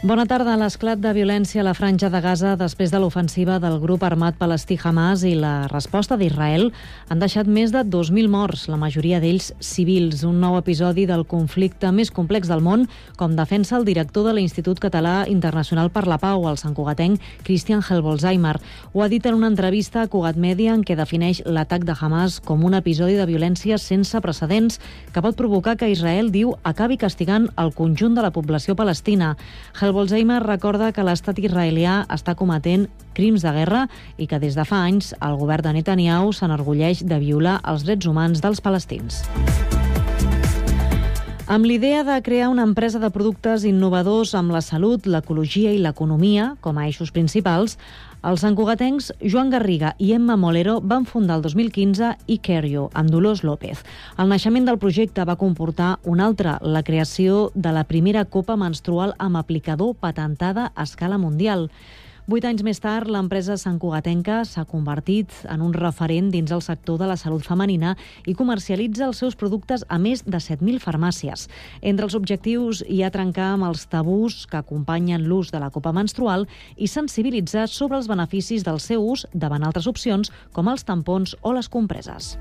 Bona tarda. L'esclat de violència a la franja de Gaza després de l'ofensiva del grup armat palestí Hamas i la resposta d'Israel han deixat més de 2.000 morts, la majoria d'ells civils. Un nou episodi del conflicte més complex del món, com defensa el director de l'Institut Català Internacional per la Pau, el santcugatenc Christian Helbolzheimer. Ho ha dit en una entrevista a Cugat Media en què defineix l'atac de Hamas com un episodi de violència sense precedents que pot provocar que Israel, diu, acabi castigant el conjunt de la població palestina. Bolzheimer recorda que l'estat israelià està cometent crims de guerra i que des de fa anys el govern de Netanyahu s'enorgulleix de violar els drets humans dels palestins. Amb l'idea de crear una empresa de productes innovadors amb la salut, l'ecologia i l'economia com a eixos principals, els encugatencs Joan Garriga i Emma Molero van fundar el 2015 Icario, amb Dolors López. El naixement del projecte va comportar un altre, la creació de la primera copa menstrual amb aplicador patentada a escala mundial. Vuit anys més tard, l'empresa Cugatenca s'ha convertit en un referent dins el sector de la salut femenina i comercialitza els seus productes a més de 7.000 farmàcies. Entre els objectius hi ha trencar amb els tabús que acompanyen l'ús de la copa menstrual i sensibilitzar sobre els beneficis del seu ús davant altres opcions com els tampons o les compreses.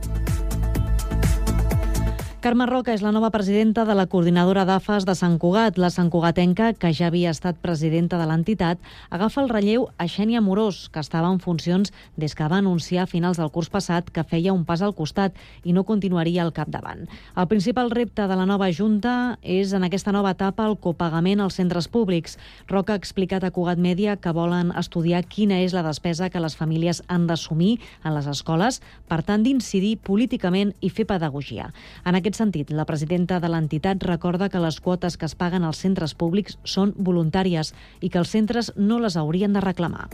Carme Roca és la nova presidenta de la coordinadora d'AFAS de Sant Cugat. La Sant Cugatenca, que ja havia estat presidenta de l'entitat, agafa el relleu a Xènia Morós, que estava en funcions des que va anunciar a finals del curs passat que feia un pas al costat i no continuaria al capdavant. El principal repte de la nova Junta és, en aquesta nova etapa, el copagament als centres públics. Roca ha explicat a Cugat Mèdia que volen estudiar quina és la despesa que les famílies han d'assumir en les escoles, per tant d'incidir políticament i fer pedagogia. En aquest aquest sentit, la presidenta de l'entitat recorda que les quotes que es paguen als centres públics són voluntàries i que els centres no les haurien de reclamar.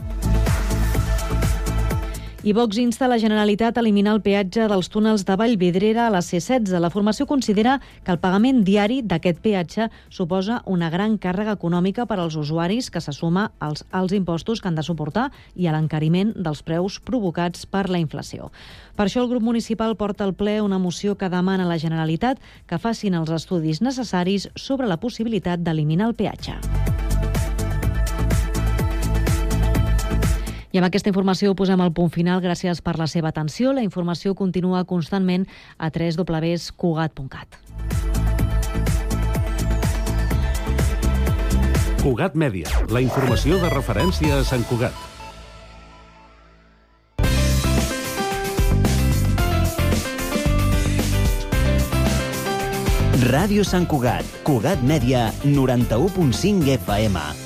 I Vox insta la Generalitat a eliminar el peatge dels túnels de Vallvidrera a la C-16. La formació considera que el pagament diari d'aquest peatge suposa una gran càrrega econòmica per als usuaris que se suma als alts impostos que han de suportar i a l'encariment dels preus provocats per la inflació. Per això el grup municipal porta al ple una moció que demana a la Generalitat que facin els estudis necessaris sobre la possibilitat d'eliminar el peatge. I amb aquesta informació posem el punt final. Gràcies per la seva atenció. La informació continua constantment a www.cugat.cat. Cugat Mèdia, la informació de referència a Sant Cugat. Ràdio Sant Cugat, Cugat Mèdia, 91.5 FM.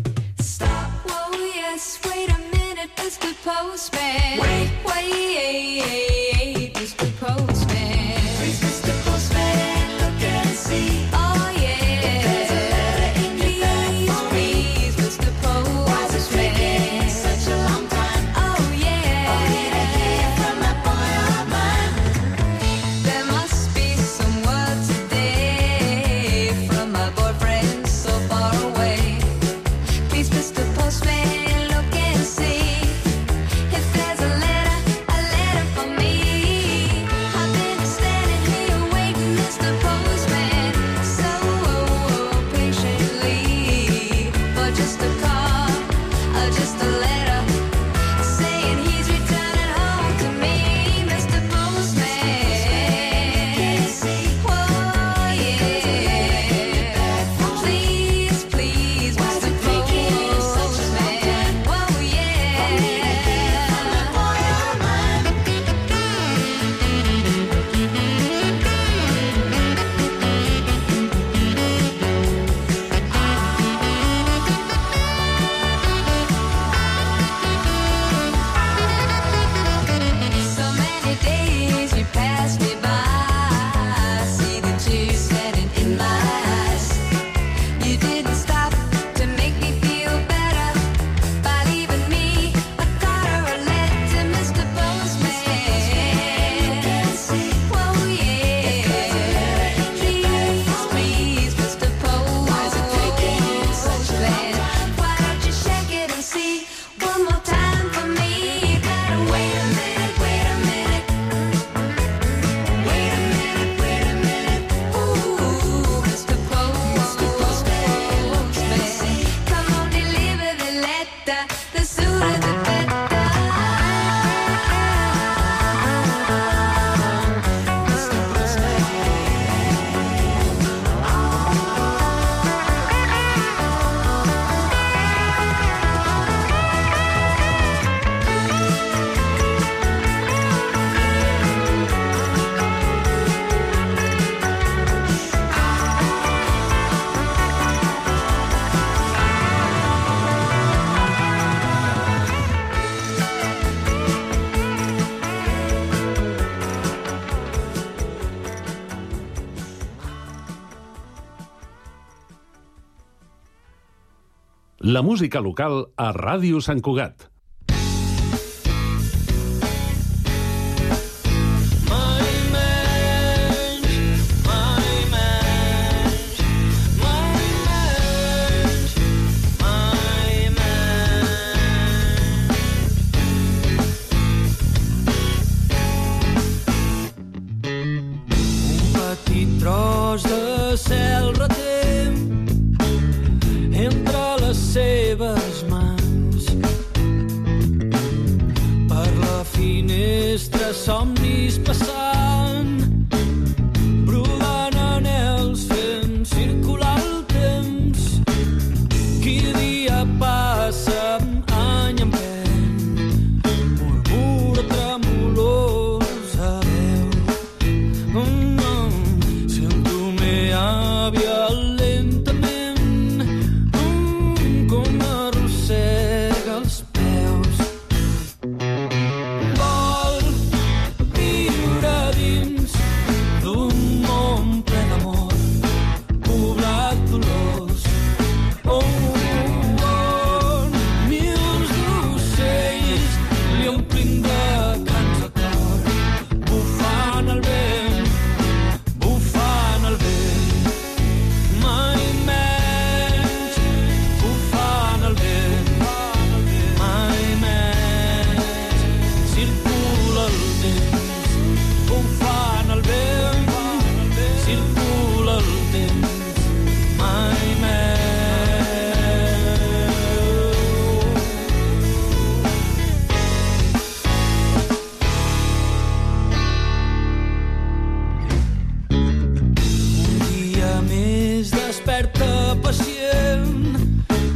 La música local a Ràdio Sant Cugat.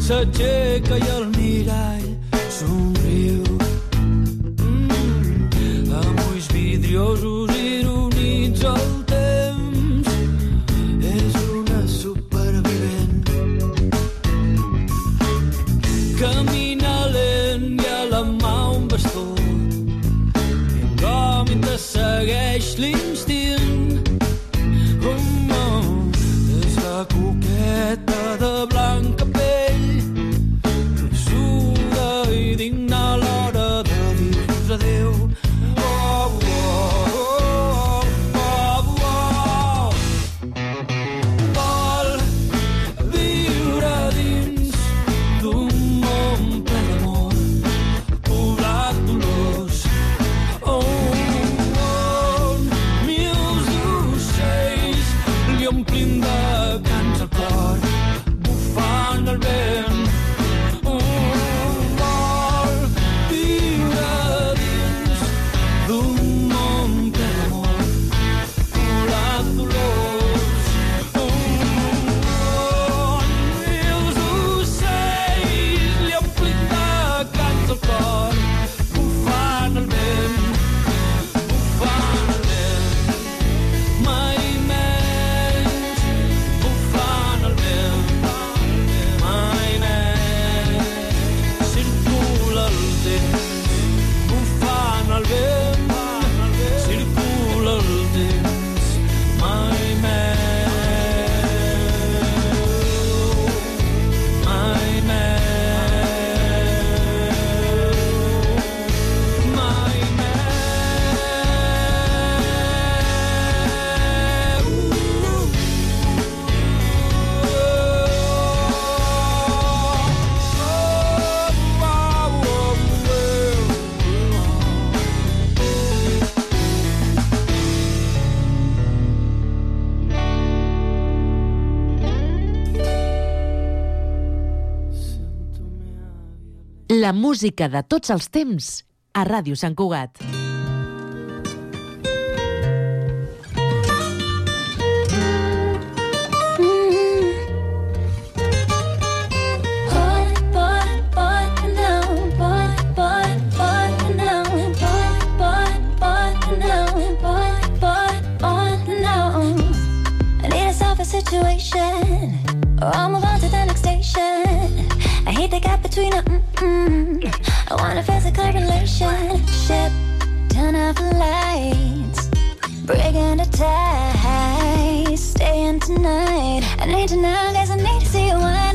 s'aixeca i el mirall s'ombre La música de tots els temps a Ràdio Sant Cugat. Situation. I'm about to the next station. I hate the guy. between us. Mm -mm. I want a physical relationship. Turn off the lights. Breaking the ties. Staying tonight. I need to know, guess I need to see you one.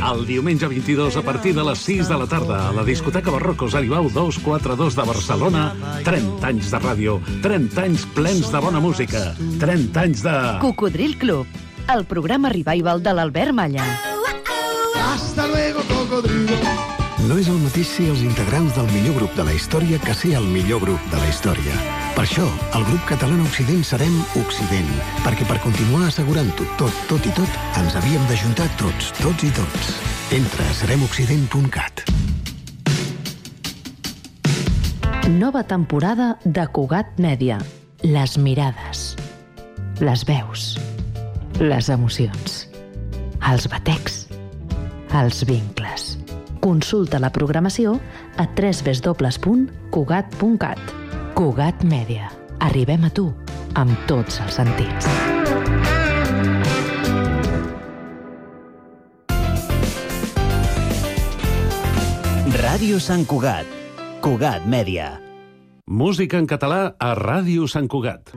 El diumenge 22 a partir de les 6 de la tarda a la discoteca Barrocos Aribau 242 de Barcelona 30 anys de ràdio, 30 anys plens de bona música, 30 anys de... Cocodril Club, el programa revival de l'Albert Malla. Hasta luego, cocodrilo. No és el mateix ser els integrants del millor grup de la història que ser el millor grup de la història. Per això, el grup català Occident serem Occident, perquè per continuar assegurant-ho tot, tot i tot, ens havíem d'ajuntar tots, tots i tots. Entra a seremoccident.cat. Nova temporada de Cugat Mèdia. Les mirades, les veus, les emocions, els batecs, els vincles. Consulta la programació a www.cugat.cat. Cugat Mèdia. Arribem a tu amb tots els sentits. Ràdio Sant Cugat. Cugat Mèdia. Música en català a Ràdio Sant Cugat.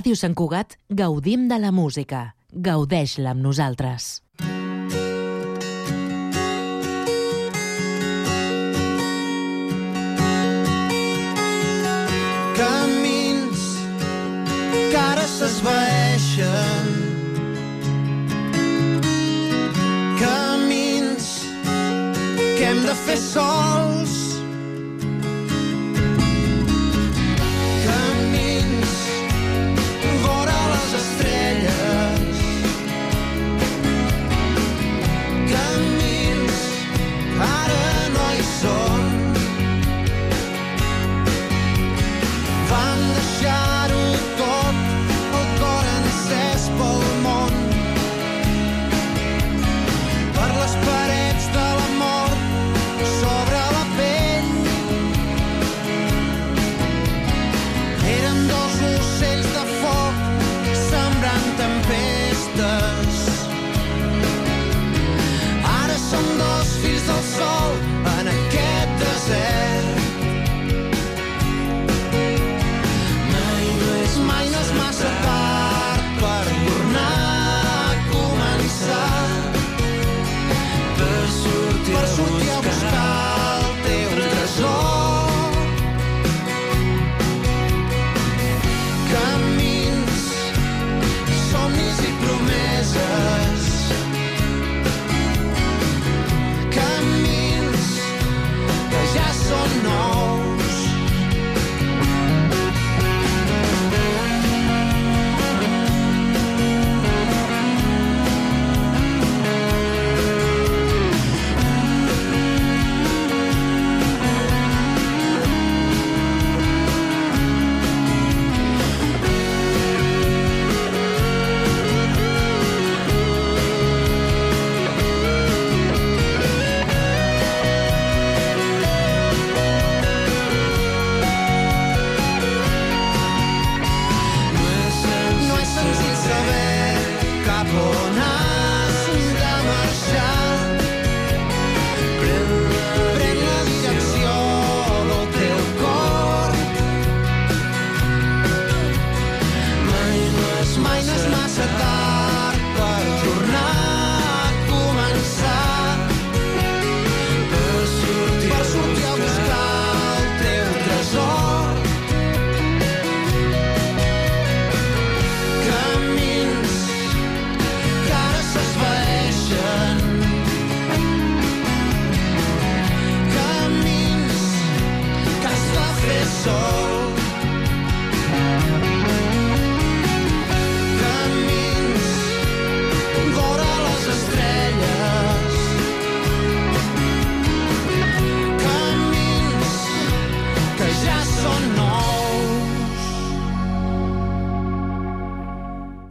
Ràdio Sant Cugat gaudim de la música. Gaudeix-la amb nosaltres. camins que ara s'esvaeixen camins que hem de fer sols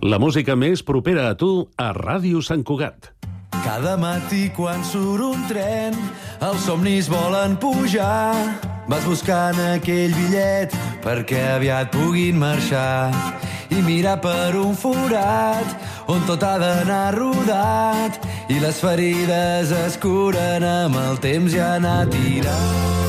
La música més propera a tu a Ràdio Sant Cugat. Cada matí quan surt un tren, els somnis volen pujar. Vas buscant aquell bitllet perquè aviat puguin marxar i mirar per un forat on tot ha d'anar rodat i les ferides es curen amb el temps i anar tirant.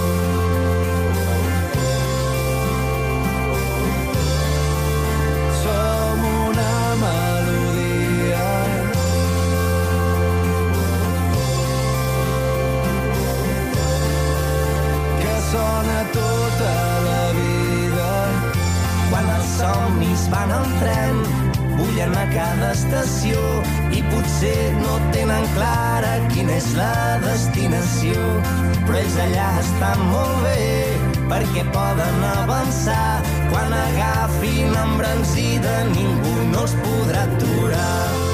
En tren, bullen a cada estació i potser no tenen clara quina és la destinació. Però ells allà estan molt bé perquè poden avançar. Quan agafin embranzida ningú no els podrà aturar.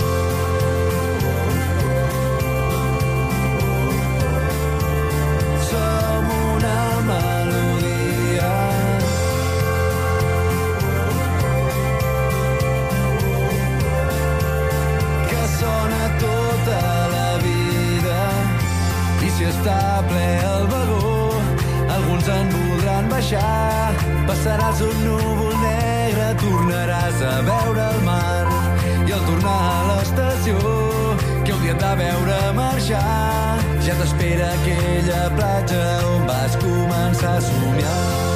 En voldran baixar. Passaràs un núvol negre, tornaràs a veure el mar. I al tornar a l'estació, que et va veure marxar, ja t'espera aquella platja on vas començar a somiar.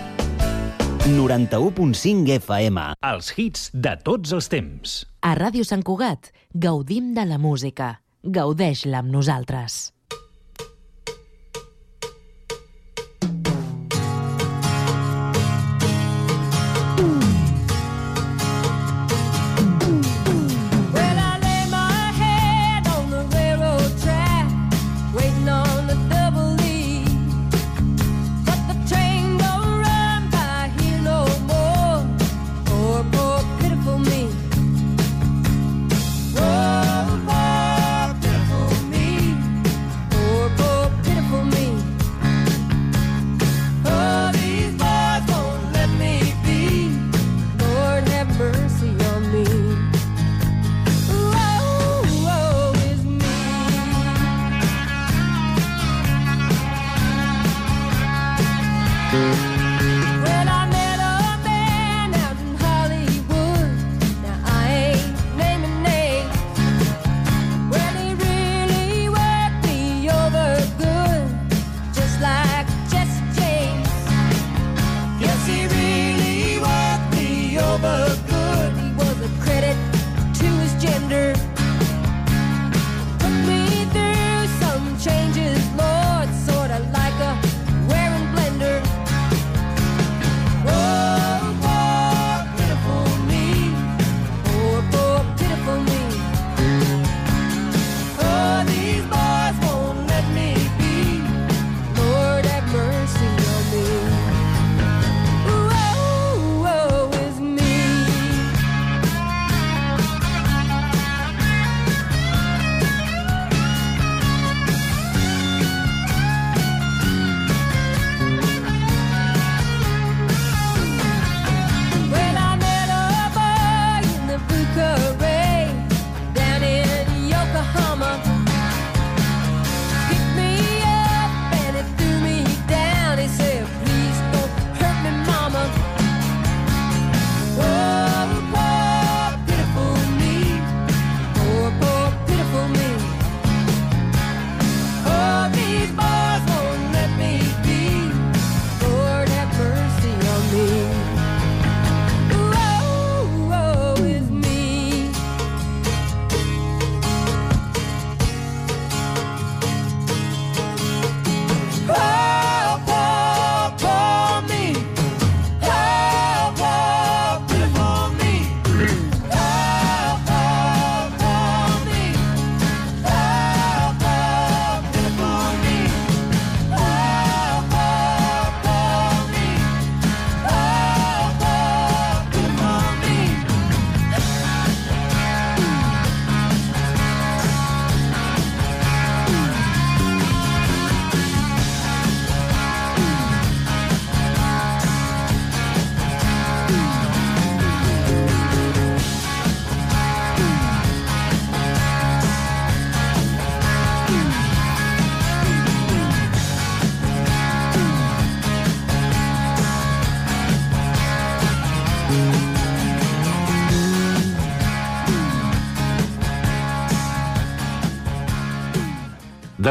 91.5 FM. Els hits de tots els temps. A Ràdio Sant Cugat gaudim de la música. Gaudeix-la amb nosaltres.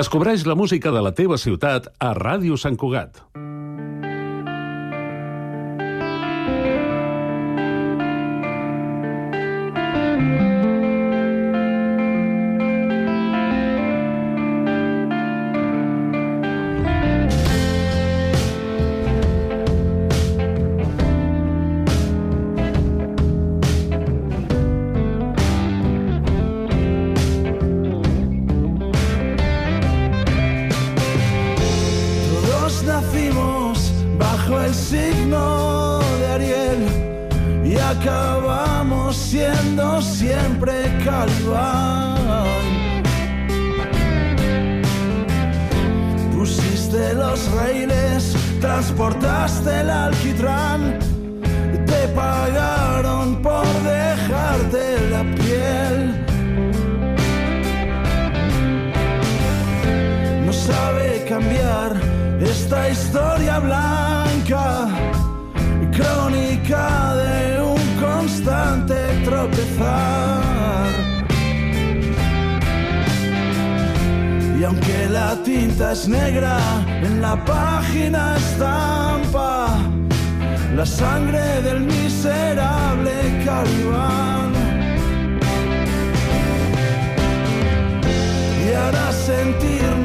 Descobreix la música de la teva ciutat a Ràdio Sant Cugat. Cambiar esta historia blanca, crónica de un constante tropezar. Y aunque la tinta es negra, en la página estampa la sangre del miserable Calibán. y hará sentirme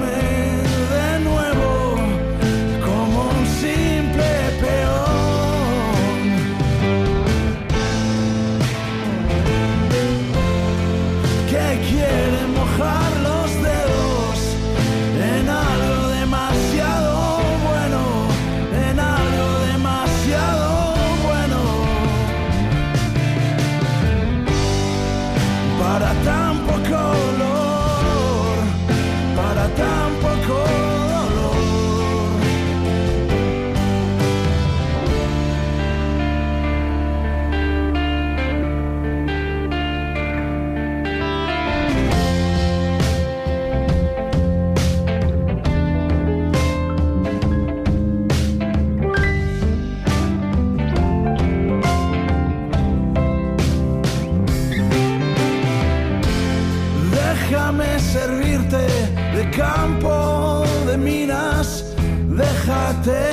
campo de minas, déjate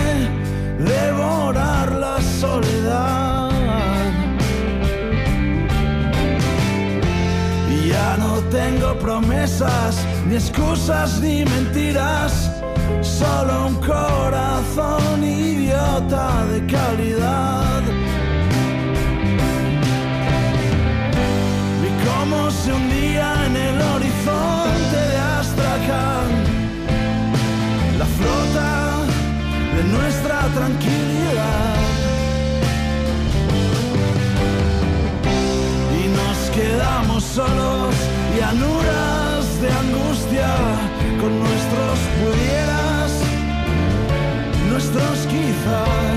devorar la soledad. Ya no tengo promesas, ni excusas, ni mentiras, solo un corazón idiota de calidad. Nuestra tranquilidad. Y nos quedamos solos, llanuras de angustia, con nuestros pudieras, nuestros quizás.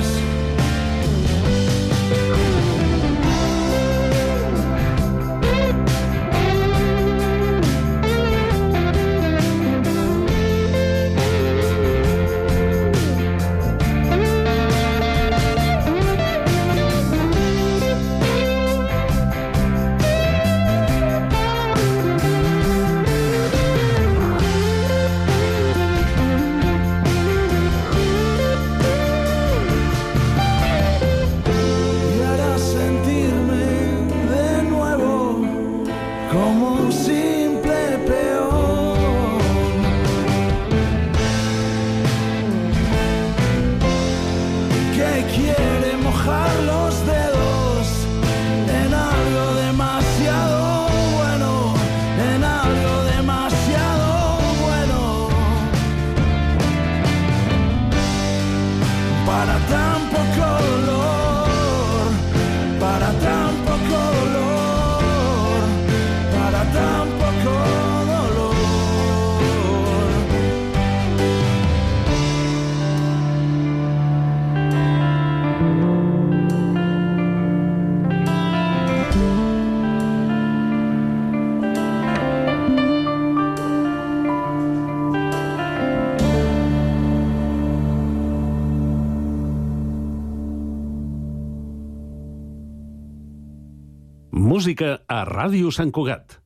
música a Ràdio Sant Cugat.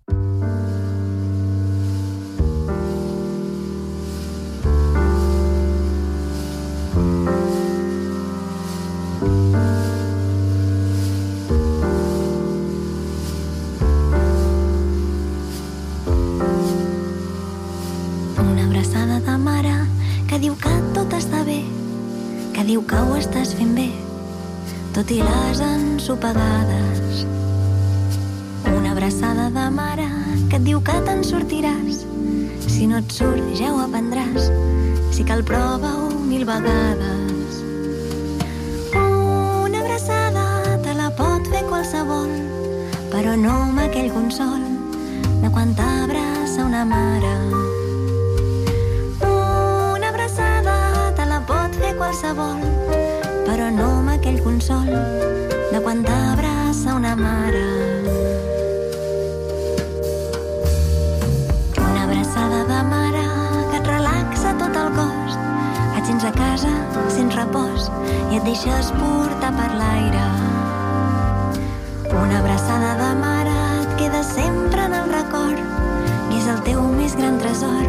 diu que ho estàs fent bé, tot i les ensopegades Abraçada de mare que et diu que te'n sortiràs. Si no et surt, ja ho aprendràs. Si cal, prova-ho mil vegades. Una abraçada te la pot fer qualsevol, però no amb aquell consol de quan t'abraça una mare. Una abraçada te la pot fer qualsevol, però no amb aquell consol de quan t'abraça una mare. Et sents a casa, sents repòs i et deixes portar per l'aire. Una abraçada de mare et queda sempre en el record i és el teu més gran tresor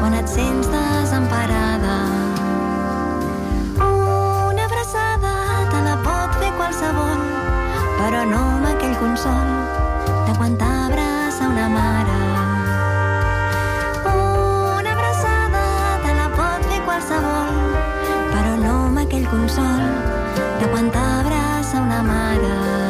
quan et sents desemparada. Una abraçada te la pot fer qualsevol, però no amb aquell consol de quan t'abraça una mare. Consol de quan t'abraça una mare.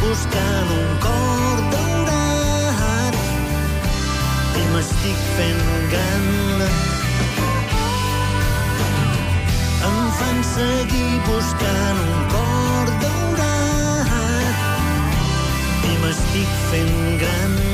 Buscant un cor daurat. I m'estic fent gran em fan seguir buscant un cor daurat i m'estic fent gran.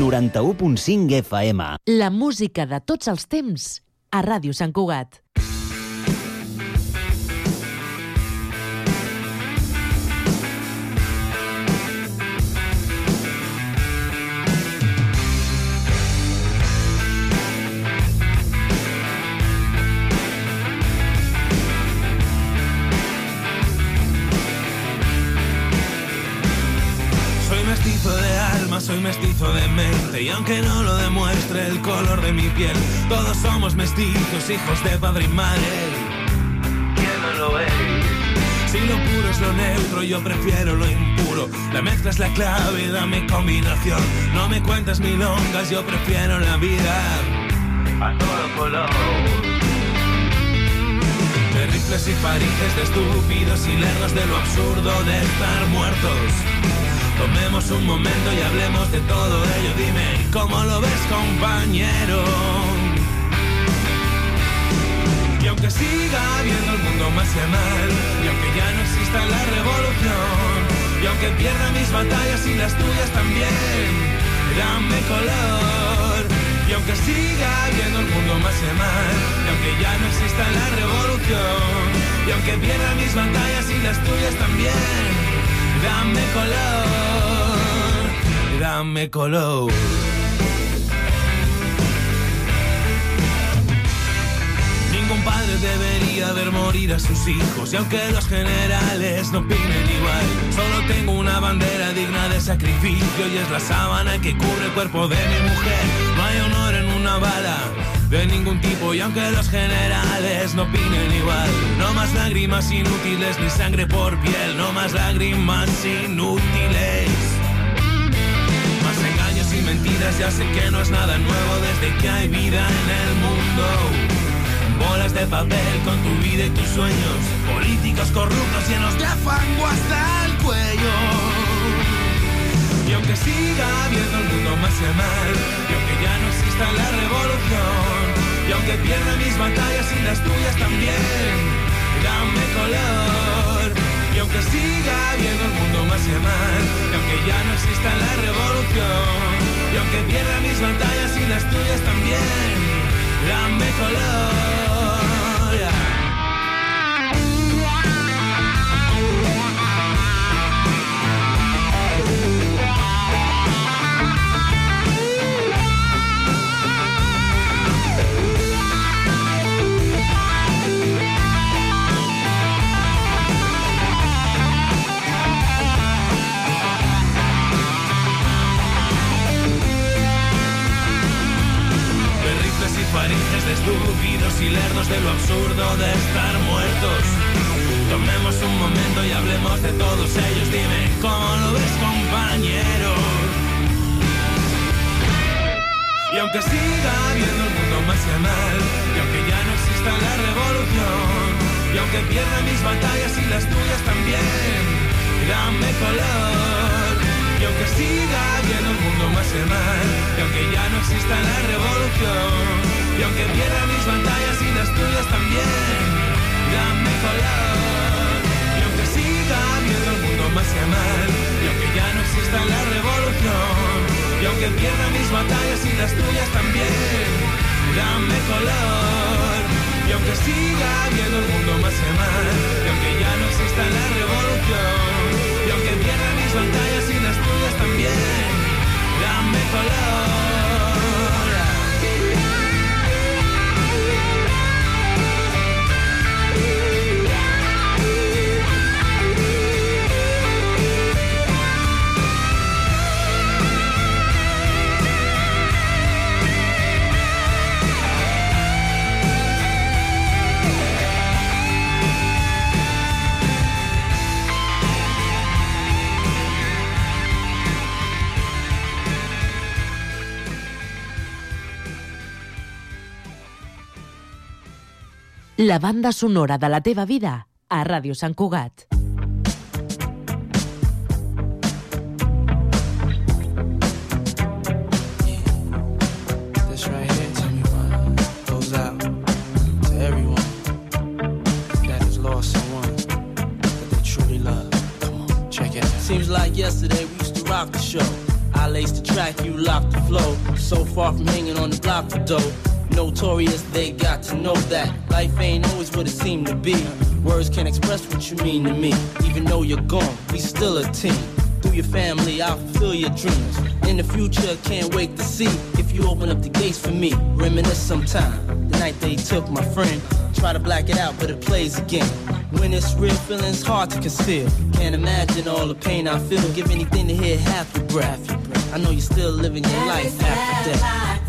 91.5 FM. La música de tots els temps a Ràdio Sant Cugat. Aunque no lo demuestre el color de mi piel, todos somos mestizos, hijos de padre y madre. ¿Quién no lo es? Si lo puro es lo neutro, yo prefiero lo impuro. La mezcla es la clave, dame combinación. No me cuentes milongas, yo prefiero la vida a todo color. Rifles y parices, de estúpidos y lerdos de lo absurdo de estar muertos. Tomemos un momento y hablemos de todo ello. Dime, ¿cómo lo ves, compañero? Y aunque siga habiendo el mundo más y aunque ya no exista la revolución, y aunque pierda mis batallas y las tuyas también, dame color. Y aunque siga habiendo el mundo más y mal, y aunque ya no exista la revolución, y aunque pierda mis batallas y las tuyas también, dame color, dame color. Ningún padre debería ver morir a sus hijos y aunque los generales no opinen igual, solo tengo una bandera digna de sacrificio y es la sábana que cubre el cuerpo de mi mujer. No hay honor en una bala de ningún tipo y aunque los generales no opinen igual, no más lágrimas inútiles ni sangre por piel, no más lágrimas inútiles. Más engaños y mentiras, ya sé que no es nada nuevo desde que hay vida en el mundo. Bolas de papel con tu vida y tus sueños, políticos corruptos llenos de fango hasta el cuello. Y aunque siga habiendo el mundo más y mal, y aunque ya no exista la revolución, y aunque pierda mis batallas y las tuyas también, dame color. Y aunque siga habiendo el mundo más y mal, y aunque ya no exista la revolución, y aunque pierda mis batallas y las tuyas también, dame color. Estúpidos y lerdos de lo absurdo de estar muertos. Tomemos un momento y hablemos de todos ellos. Dime, ¿cómo lo ves, compañero? Y aunque siga habiendo el mundo más a mal, y aunque ya no exista la revolución, y aunque pierda mis batallas y las tuyas también, dame color. Y aunque siga habiendo el mundo más a mal, y aunque ya no exista la revolución, y aunque pierda mis batallas y las tuyas también, dame color. Y aunque siga habiendo el mundo más a mal, y aunque ya no exista la revolución, y aunque pierda mis batallas y las tuyas también, dame color. Y aunque siga viendo el mundo más y más, y aunque ya no exista la revolución, y aunque pierda mis batallas y las tuyas también, dame color. La banda sonora de la teva vida a Ràdio Sant Cugat. This right here, tell me why, goes out to everyone that has lost someone that they truly love. Come on, check it out. Seems like yesterday we used to rock the show. I laced the track, you locked the flow. So far from hanging on the block for dough. Notorious, they got to know that life ain't always what it seemed to be. Words can't express what you mean to me. Even though you're gone, we still a team. Through your family, I'll fulfill your dreams. In the future, can't wait to see if you open up the gates for me. Reminisce sometime. The night they took my friend. Try to black it out, but it plays again. When it's real, feeling's hard to conceal. Can't imagine all the pain I feel. Give anything to hear half your breath. I know you're still living your life after death.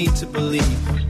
Need to believe.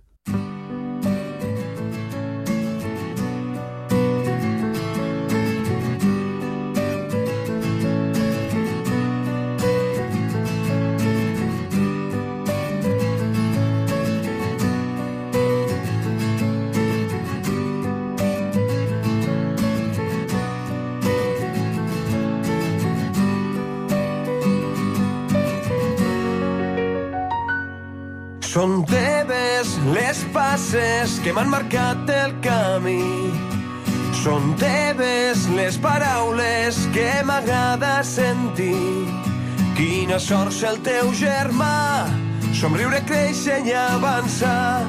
M'han marcat el camí. Són teves les paraules que m'agrada sentir. Quina sort ser el teu germà, somriure, créixer i avançar.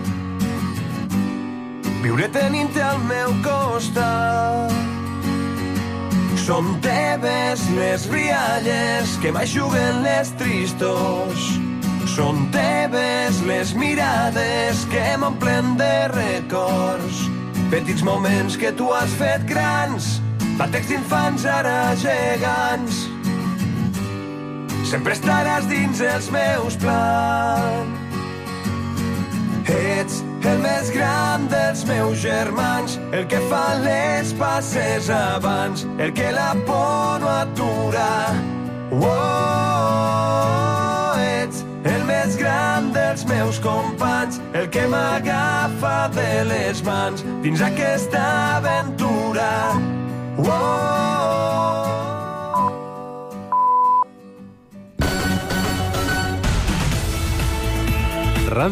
Viure tenint-te al meu costat. Són teves les rialles que m'aixuguen les tristos. Són teves les mirades que m'omplen de records. Petits moments que tu has fet grans, batecs d'infants ara gegants. Sempre estaràs dins els meus plans. Ets el més gran dels meus germans, el que fa les passes abans, el que la por no atura. Oh, el més dels meus companys, el que m'agafa de les mans dins aquesta aventura. Oh, Ràdio